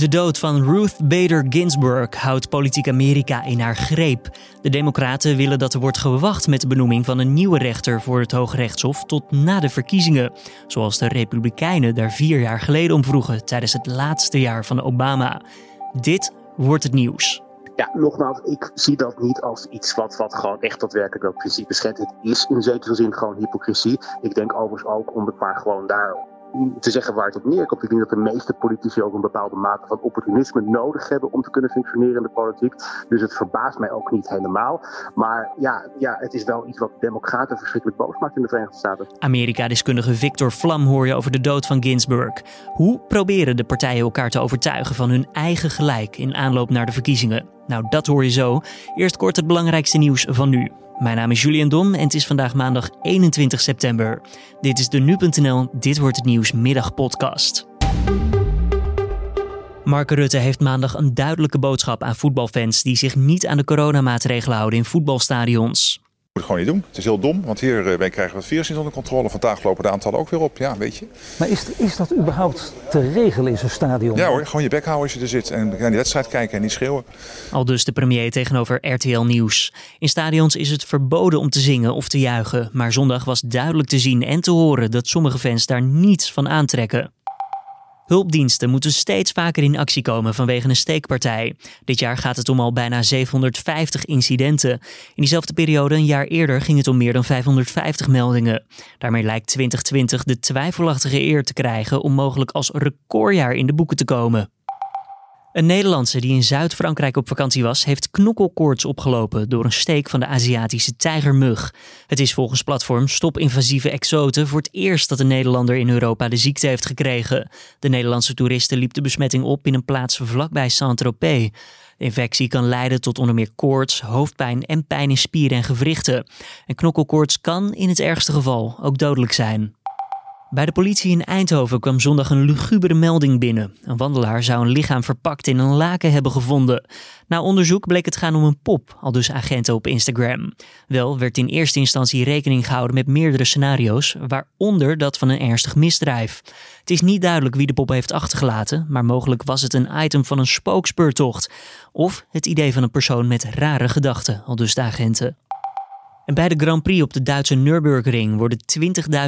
De dood van Ruth Bader Ginsburg houdt politiek Amerika in haar greep. De Democraten willen dat er wordt gewacht met de benoeming van een nieuwe rechter voor het Hoge Rechtshof tot na de verkiezingen. Zoals de Republikeinen daar vier jaar geleden om vroegen tijdens het laatste jaar van Obama. Dit wordt het nieuws. Ja, nogmaals, ik zie dat niet als iets wat, wat gewoon echt daadwerkelijk dat principe schendt. Het is in zekere zin gewoon hypocrisie. Ik denk overigens ook om het maar gewoon daar te zeggen waar het op neerkomt. Ik denk dat de meeste politici ook een bepaalde mate van opportunisme nodig hebben om te kunnen functioneren in de politiek. Dus het verbaast mij ook niet helemaal. Maar ja, ja het is wel iets wat democraten verschrikkelijk boos maakt in de Verenigde Staten. Amerika-deskundige Victor Vlam hoor je over de dood van Ginsburg. Hoe proberen de partijen elkaar te overtuigen van hun eigen gelijk in aanloop naar de verkiezingen? Nou, dat hoor je zo. Eerst kort het belangrijkste nieuws van nu. Mijn naam is Julian Dom en het is vandaag maandag 21 september. Dit is de Nu.nl Dit wordt het nieuws middagpodcast. Mark Rutte heeft maandag een duidelijke boodschap aan voetbalfans die zich niet aan de coronamaatregelen houden in voetbalstadions moet het gewoon niet doen. Het is heel dom, want hier uh, krijgen we het virus niet onder controle. Vandaag lopen de aantallen ook weer op, ja, weet je. Maar is, is dat überhaupt te regelen in zo'n stadion? Ja hoor, gewoon je bek houden als je er zit en naar die wedstrijd kijken en niet schreeuwen. Al dus de premier tegenover RTL Nieuws. In stadions is het verboden om te zingen of te juichen. Maar zondag was duidelijk te zien en te horen dat sommige fans daar niets van aantrekken. Hulpdiensten moeten steeds vaker in actie komen vanwege een steekpartij. Dit jaar gaat het om al bijna 750 incidenten. In diezelfde periode een jaar eerder ging het om meer dan 550 meldingen. Daarmee lijkt 2020 de twijfelachtige eer te krijgen om mogelijk als recordjaar in de boeken te komen. Een Nederlandse die in Zuid-Frankrijk op vakantie was, heeft knokkelkoorts opgelopen door een steek van de Aziatische tijgermug. Het is volgens platform Stop Invasieve Exoten voor het eerst dat een Nederlander in Europa de ziekte heeft gekregen. De Nederlandse toeristen liep de besmetting op in een plaats vlakbij Saint-Tropez. De infectie kan leiden tot onder meer koorts, hoofdpijn en pijn in spieren en gewrichten. En knokkelkoorts kan in het ergste geval ook dodelijk zijn. Bij de politie in Eindhoven kwam zondag een lugubere melding binnen. Een wandelaar zou een lichaam verpakt in een laken hebben gevonden. Na onderzoek bleek het gaan om een pop, al dus agenten op Instagram. Wel werd in eerste instantie rekening gehouden met meerdere scenario's, waaronder dat van een ernstig misdrijf. Het is niet duidelijk wie de pop heeft achtergelaten, maar mogelijk was het een item van een spookspeurtocht. Of het idee van een persoon met rare gedachten, al dus de agenten. En bij de Grand Prix op de Duitse Nürburgring worden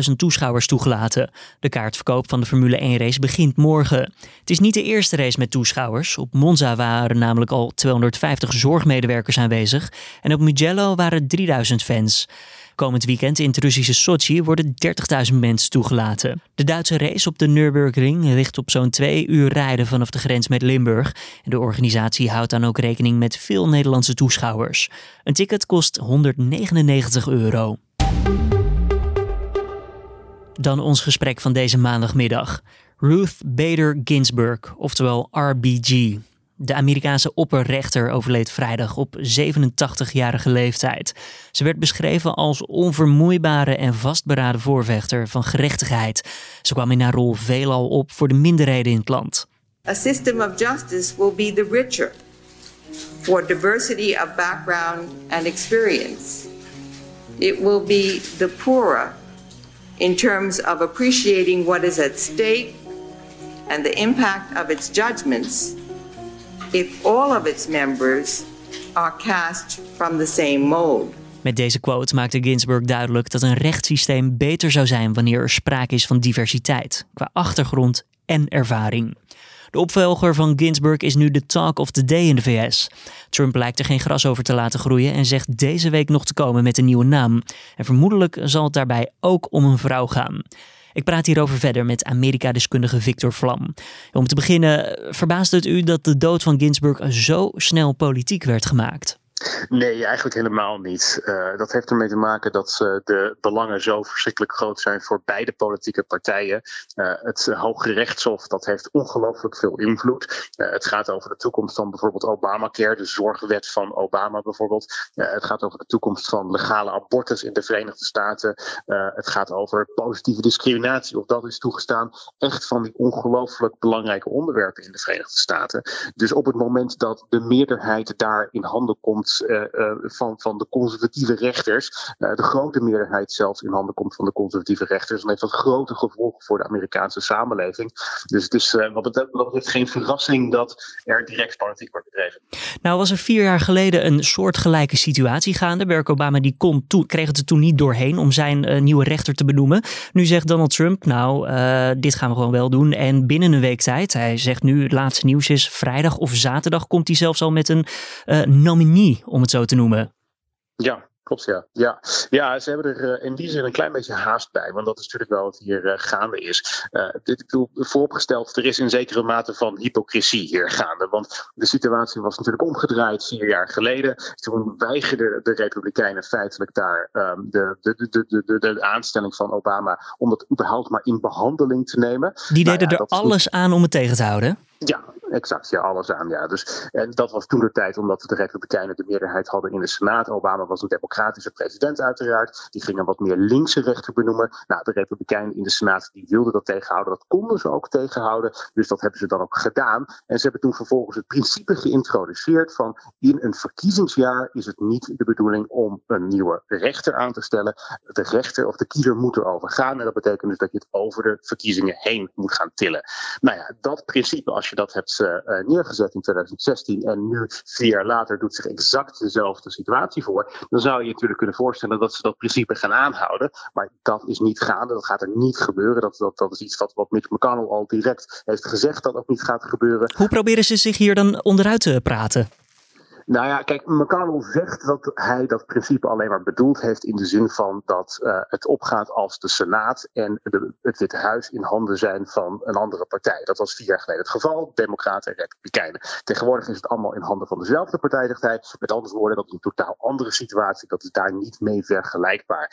20.000 toeschouwers toegelaten. De kaartverkoop van de Formule 1 race begint morgen. Het is niet de eerste race met toeschouwers. Op Monza waren namelijk al 250 zorgmedewerkers aanwezig en op Mugello waren 3000 fans. Komend weekend in het Russische Sochi worden 30.000 mensen toegelaten. De Duitse race op de Nürburgring ligt op zo'n twee uur rijden vanaf de grens met Limburg. En de organisatie houdt dan ook rekening met veel Nederlandse toeschouwers. Een ticket kost 199 euro. Dan ons gesprek van deze maandagmiddag. Ruth Bader Ginsburg, oftewel RBG. De Amerikaanse opperrechter overleed vrijdag op 87-jarige leeftijd. Ze werd beschreven als onvermoeibare en vastberaden voorvechter van gerechtigheid. Ze kwam in haar rol veelal op voor de minderheden in het land. A system of justice will be the richer for diversity of background and experience. It will be the poorer in terms of appreciating what is at stake and the impact of its judgments if of its members are cast from the same mold. Met deze quote maakte Ginsburg duidelijk dat een rechtssysteem beter zou zijn wanneer er sprake is van diversiteit, qua achtergrond en ervaring. De opvolger van Ginsburg is nu de talk of the day in de VS. Trump lijkt er geen gras over te laten groeien en zegt deze week nog te komen met een nieuwe naam. En vermoedelijk zal het daarbij ook om een vrouw gaan. Ik praat hierover verder met Amerika-deskundige Victor Vlam. Om te beginnen, verbaast het u dat de dood van Ginsburg zo snel politiek werd gemaakt? Nee, eigenlijk helemaal niet. Uh, dat heeft ermee te maken dat uh, de belangen zo verschrikkelijk groot zijn voor beide politieke partijen. Uh, het Hoge Rechtshof dat heeft ongelooflijk veel invloed. het gaat over de toekomst van bijvoorbeeld Obamacare, de zorgwet van Obama bijvoorbeeld. het gaat over de toekomst van legale abortus in de Verenigde Staten. het gaat over positieve discriminatie, of dat is toegestaan. Echt van die ongelooflijk belangrijke onderwerpen in de Verenigde Staten. Dus op het moment dat de meerderheid daar in handen komt komt van, van de conservatieve rechters, de grote meerderheid zelfs in handen komt van de conservatieve rechters, dan heeft dat grote gevolgen voor de Amerikaanse samenleving. Dus het is wat betreft geen verrassing dat er direct politiek wordt bedreven. Nou was er vier jaar geleden een soortgelijke situatie gaande. Barack Obama die kon kreeg het er toen niet doorheen om zijn nieuwe rechter te benoemen. Nu zegt Donald Trump, nou, dit gaan we gewoon wel doen. En binnen een week tijd, hij zegt nu, het laatste nieuws is vrijdag of zaterdag komt hij zelfs al met een uh, nominee, om het zo te noemen. Ja, Klopt, ja. ja. Ja, ze hebben er uh, in die zin een klein beetje haast bij. Want dat is natuurlijk wel wat hier uh, gaande is. Uh, dit, ik bedoel, vooropgesteld, er is in zekere mate van hypocrisie hier gaande. Want de situatie was natuurlijk omgedraaid vier jaar geleden. Toen weigerden de Republikeinen feitelijk daar um, de, de, de, de, de, de, aanstelling van Obama. om dat überhaupt maar in behandeling te nemen. Die deden nou ja, er alles aan om het tegen te houden. Ja, exact. Ja, alles aan. Ja. Dus, en dat was toen de tijd omdat de Republikeinen de meerderheid hadden in de Senaat. Obama was een democratische president uiteraard. Die ging een wat meer linkse rechter benoemen. Nou, de Republikeinen in de Senaat die wilden dat tegenhouden. Dat konden ze ook tegenhouden. Dus dat hebben ze dan ook gedaan. En ze hebben toen vervolgens het principe geïntroduceerd van in een verkiezingsjaar is het niet de bedoeling om een nieuwe rechter aan te stellen. De rechter of de kiezer moet erover gaan. En dat betekent dus dat je het over de verkiezingen heen moet gaan tillen. Nou ja, dat principe, als dat hebt uh, neergezet in 2016 en nu vier jaar later doet zich exact dezelfde situatie voor, dan zou je je natuurlijk kunnen voorstellen dat ze dat principe gaan aanhouden. Maar dat is niet gaande, dat gaat er niet gebeuren. Dat, dat, dat is iets wat, wat Mitch McConnell al direct heeft gezegd dat ook niet gaat gebeuren. Hoe proberen ze zich hier dan onderuit te praten? Nou ja, kijk, McConnell zegt dat hij dat principe alleen maar bedoeld heeft in de zin van dat uh, het opgaat als de Senaat en de, het Witte Huis in handen zijn van een andere partij. Dat was vier jaar geleden het geval, Democraten en Republikeinen. Tegenwoordig is het allemaal in handen van dezelfde partij. Met andere woorden, dat is een totaal andere situatie, dat is daar niet mee vergelijkbaar.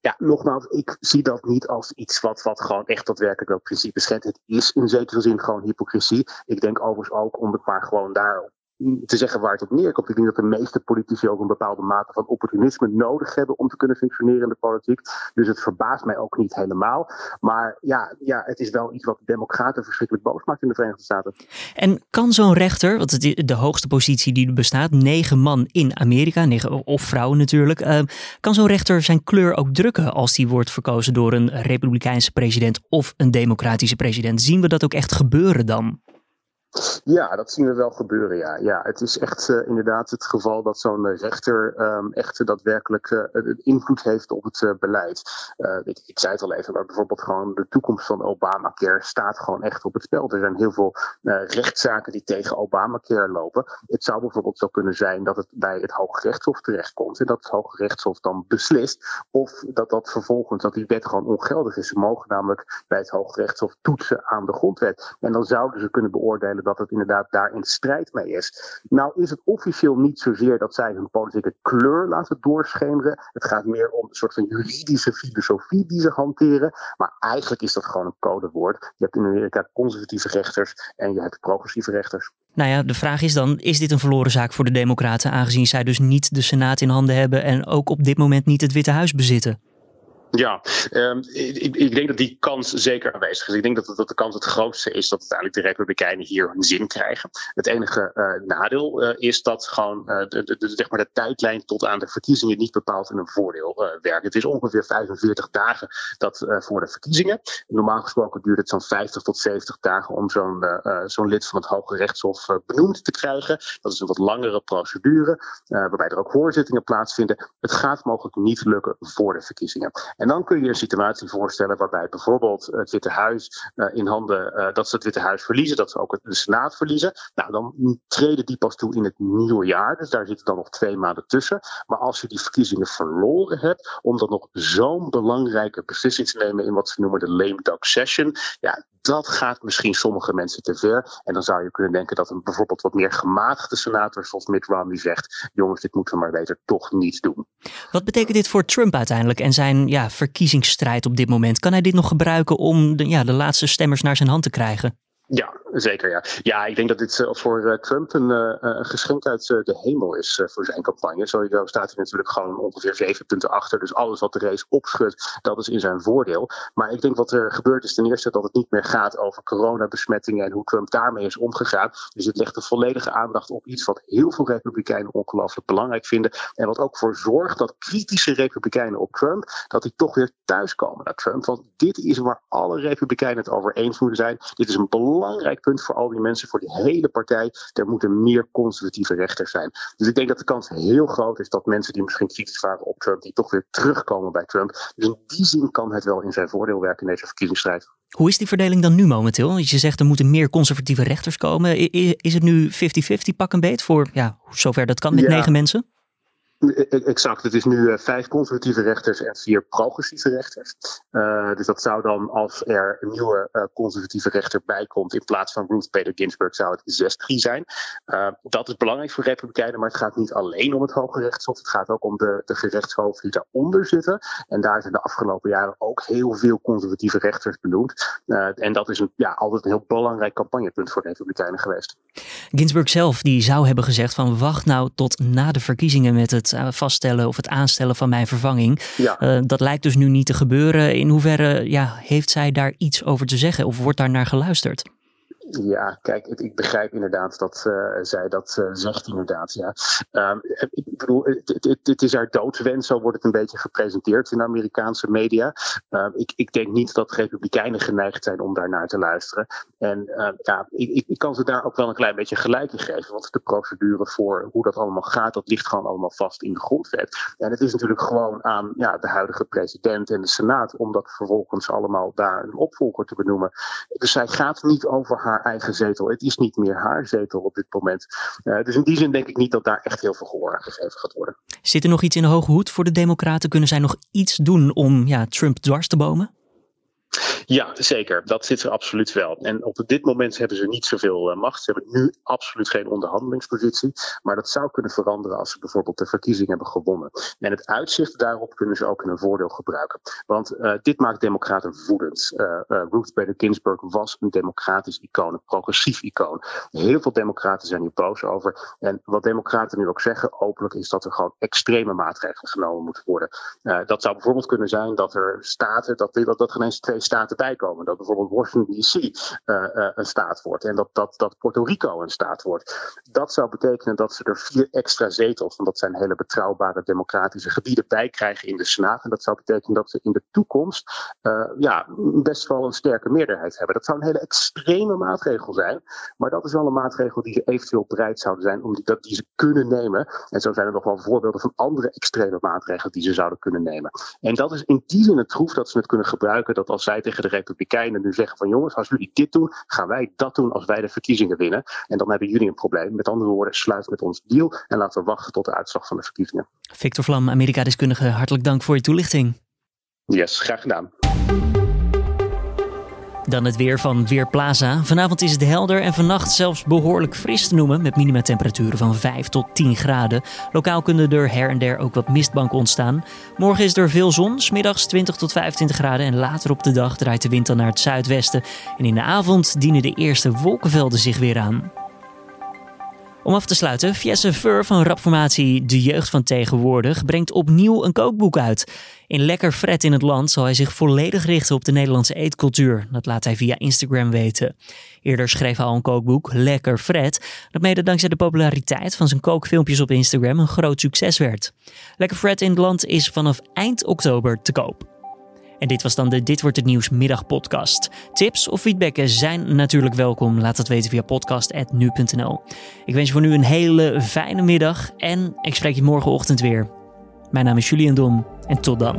Ja, nogmaals, ik zie dat niet als iets wat, wat gewoon echt daadwerkelijk dat principe schendt. Het is in zekere zin gewoon hypocrisie. Ik denk overigens ook om het maar gewoon daarop te zeggen waar het op neerkomt. Ik denk dat de meeste politici ook een bepaalde mate van opportunisme nodig hebben om te kunnen functioneren in de politiek. Dus het verbaast mij ook niet helemaal. Maar ja, ja het is wel iets wat de Democraten verschrikkelijk boos maakt in de Verenigde Staten. En kan zo'n rechter, want het is de hoogste positie die er bestaat, negen man in Amerika, negen, of vrouwen natuurlijk, uh, kan zo'n rechter zijn kleur ook drukken als die wordt verkozen door een republikeinse president of een democratische president? Zien we dat ook echt gebeuren dan? Ja, dat zien we wel gebeuren, ja. ja het is echt uh, inderdaad het geval dat zo'n rechter um, echt daadwerkelijk uh, invloed heeft op het beleid. Ik, ik, zei het al even, maar bijvoorbeeld gewoon de toekomst van Obamacare staat gewoon echt op het spel. Er zijn heel veel rechtszaken die tegen Obamacare lopen. Het zou bijvoorbeeld zo kunnen zijn dat het bij het Hoge Rechtshof terechtkomt en dat het Hoge Rechtshof dan beslist of dat dat vervolgens, dat die wet gewoon ongeldig is. Ze mogen namelijk bij het Hoge Rechtshof toetsen aan de grondwet. En dan zouden ze kunnen beoordelen dat het inderdaad daar in strijd mee is. Nou is het officieel niet zozeer dat zij hun politieke kleur laten doorschemeren. Het gaat meer om een soort van juridische filosofie die ze hanteren. Maar eigenlijk is dat gewoon een codewoord. Je hebt in Amerika conservatieve rechters en je hebt progressieve rechters. Nou ja, de vraag is dan, is dit een verloren zaak voor de Democraten, aangezien zij dus niet de Senaat in handen hebben en ook op dit moment niet het Witte Huis bezitten? Ja, um, ik, ik, denk dat die kans zeker aanwezig is. Ik denk dat, dat de kans het grootste is dat uiteindelijk de Republikeinen hier hun zin krijgen. Het enige uh, nadeel uh, is dat gewoon de, de, de, zeg maar de tijdlijn tot aan de verkiezingen niet bepaald in een voordeel werkt. Het is ongeveer 45 dagen dat voor de verkiezingen. Normaal gesproken duurt het zo'n 50 tot 70 dagen om zo'n zo'n lid van het Hoge Rechtshof benoemd te krijgen. Dat is een wat langere procedure, waarbij er ook hoorzittingen plaatsvinden. Het gaat mogelijk niet lukken voor de verkiezingen. En dan kun je een situatie voorstellen waarbij bijvoorbeeld het Witte Huis uh, in handen, uh, dat ze het Witte Huis verliezen, dat ze ook de Senaat verliezen. Nou, dan treden die pas toe in het nieuwe jaar. Dus daar zitten dan nog twee maanden tussen. Maar als je die verkiezingen verloren hebt, om dan nog zo'n belangrijke beslissing te nemen in wat ze noemen de lame duck session, ja, dat gaat misschien sommige mensen te ver. En dan zou je kunnen denken dat een bijvoorbeeld wat meer gematigde senator zoals Mitt Romney zegt: jongens, dit moeten we maar beter toch niet doen. Wat betekent dit voor Trump uiteindelijk en zijn ja, verkiezingsstrijd op dit moment? Kan hij dit nog gebruiken om de, ja, de laatste stemmers naar zijn hand te krijgen? Ja, zeker ja. Ja, ik denk dat dit voor Trump een, een geschenk uit de hemel is voor zijn campagne. Sowieso staat hij natuurlijk gewoon ongeveer zeven punten achter. Dus alles wat de race opschudt, dat is in zijn voordeel. Maar ik denk wat er gebeurt is ten eerste dat het niet meer gaat over coronabesmettingen en hoe Trump daarmee is omgegaan. Dus het legt de volledige aandacht op iets wat heel veel Republikeinen ongelooflijk belangrijk vinden. En wat ook voor zorgt dat kritische Republikeinen op Trump, dat die toch weer thuiskomen naar Trump. Want dit is waar alle Republikeinen het over eens moeten zijn. Dit is een belangrijk punt voor al die mensen, voor die hele partij. Er moeten meer conservatieve rechters zijn. Dus ik denk dat de kans heel groot is dat mensen die misschien kritisch waren op Trump, die toch weer terugkomen bij Trump. Dus in die zin kan het wel in zijn voordeel werken in deze verkiezingsstrijd. Hoe is die verdeling dan nu momenteel? Je zegt er moeten meer conservatieve rechters komen. Is het nu 50-50 pak een beet voor ja, zover dat kan met negen mensen? E-, e-, exact. Het is nu uh, vijf conservatieve rechters en vier progressieve rechters. Uh, dus dat zou dan, als er een nieuwe conservatieve rechter bij komt, in plaats van Ruth Bader Ginsburg, zou het 6-3 zijn. dat is belangrijk voor Republikeinen, maar het gaat niet alleen om het Hoge Rechtshof. Het gaat ook om de, de gerechtshoven die daaronder zitten. En daar zijn de afgelopen jaren ook heel veel conservatieve rechters benoemd. en dat is een, ja, altijd een heel belangrijk campagnepunt voor de Republikeinen geweest. Ginsburg zelf die zou hebben gezegd van wacht nou tot na de verkiezingen met het eh, vaststellen of het aanstellen van mijn vervanging. Ja. Eh, dat lijkt dus nu niet te gebeuren. In hoeverre ja, heeft zij daar iets over te zeggen of wordt daar naar geluisterd? Ja, kijk, ik begrijp inderdaad dat uh, zij dat uh, zegt, inderdaad. Ja. Um, ik bedoel, het, is haar doodwens, zo wordt het een beetje gepresenteerd in de Amerikaanse media. Uh, ik, ik, denk niet dat Republikeinen geneigd zijn om daar naar te luisteren. En uh, ja, ik, ik, kan ze daar ook wel een klein beetje gelijk in geven. Want de procedure voor hoe dat allemaal gaat, dat ligt gewoon allemaal vast in de grondwet. En het is natuurlijk gewoon aan ja, de huidige president en de Senaat om dat vervolgens allemaal daar een opvolger te benoemen. Dus zij gaat niet over haar eigen zetel. Het is niet meer haar zetel op dit moment. Uh, dus in die zin denk ik niet dat daar echt heel veel gehoor aan gegeven gaat worden. Zit er nog iets in de hoge hoed voor de Democraten? Kunnen zij nog iets doen om ja, Trump dwars te bomen? Ja, zeker. Dat zit er absoluut wel. En op dit moment hebben ze niet zoveel uh, macht. Ze hebben nu absoluut geen onderhandelingspositie. Maar dat zou kunnen veranderen als ze bijvoorbeeld de verkiezing hebben gewonnen. En het uitzicht daarop kunnen ze ook in een voordeel gebruiken. Want uh, dit maakt democraten woedend. Uh, Ruth Bader Ginsburg was een democratisch icoon, een progressief icoon. Heel veel democraten zijn hier boos over. En wat democraten nu ook zeggen, openlijk, is dat er gewoon extreme maatregelen genomen moeten worden. dat zou bijvoorbeeld kunnen zijn dat er staten, dat, dat, dat geen eens twee staten bijkomen. Dat bijvoorbeeld Washington DC uh, uh, een staat wordt en dat, dat, dat Puerto Rico een staat wordt. Dat zou betekenen dat ze er vier extra zetels, want dat zijn hele betrouwbare democratische gebieden, bij krijgen in de Senaat. En dat zou betekenen dat ze in de toekomst uh, ja, best wel een sterke meerderheid hebben. Dat zou een hele extreme maatregel zijn, maar dat is wel een maatregel die ze eventueel bereid zouden zijn om die, dat, die ze kunnen nemen. En zo zijn er nog wel voorbeelden van andere extreme maatregelen die ze zouden kunnen nemen. En dat is in die zin het troef dat ze het kunnen gebruiken, dat als zij tegen de Republikeinen nu zeggen van jongens, als jullie dit doen, gaan wij dat doen als wij de verkiezingen winnen. En dan hebben jullie een probleem. Met andere woorden, sluit met ons deal en laten we wachten tot de uitslag van de verkiezingen. Victor Vlam, Amerika-deskundige, hartelijk dank voor je toelichting. Yes, graag gedaan. Dan het weer van Weerplaza. Vanavond is het helder en vannacht zelfs behoorlijk fris te noemen. Met minimumtemperaturen van 5 tot 10 graden. Lokaal kunnen er her en der ook wat mistbanken ontstaan. Morgen is er veel zon, smiddags 20 tot 25 graden. En later op de dag draait de wind dan naar het zuidwesten. En in de avond dienen de eerste wolkenvelden zich weer aan. Om af te sluiten, Fiesse Fur van rapformatie De Jeugd van Tegenwoordig brengt opnieuw een kookboek uit. In Lekker Fred in het Land zal hij zich volledig richten op de Nederlandse eetcultuur. Dat laat hij via Instagram weten. Eerder schreef hij al een kookboek, Lekker Fred, dat mede dankzij de populariteit van zijn kookfilmpjes op Instagram een groot succes werd. Lekker Fred in het Land is vanaf eind oktober te koop. En dit was dan de Dit wordt het nieuws middagpodcast. Tips of feedbacken zijn natuurlijk welkom. Laat het weten via podcast.nu.nl. Ik wens je voor nu een hele fijne middag en ik spreek je morgenochtend weer. Mijn naam is Julian Dom en tot dan.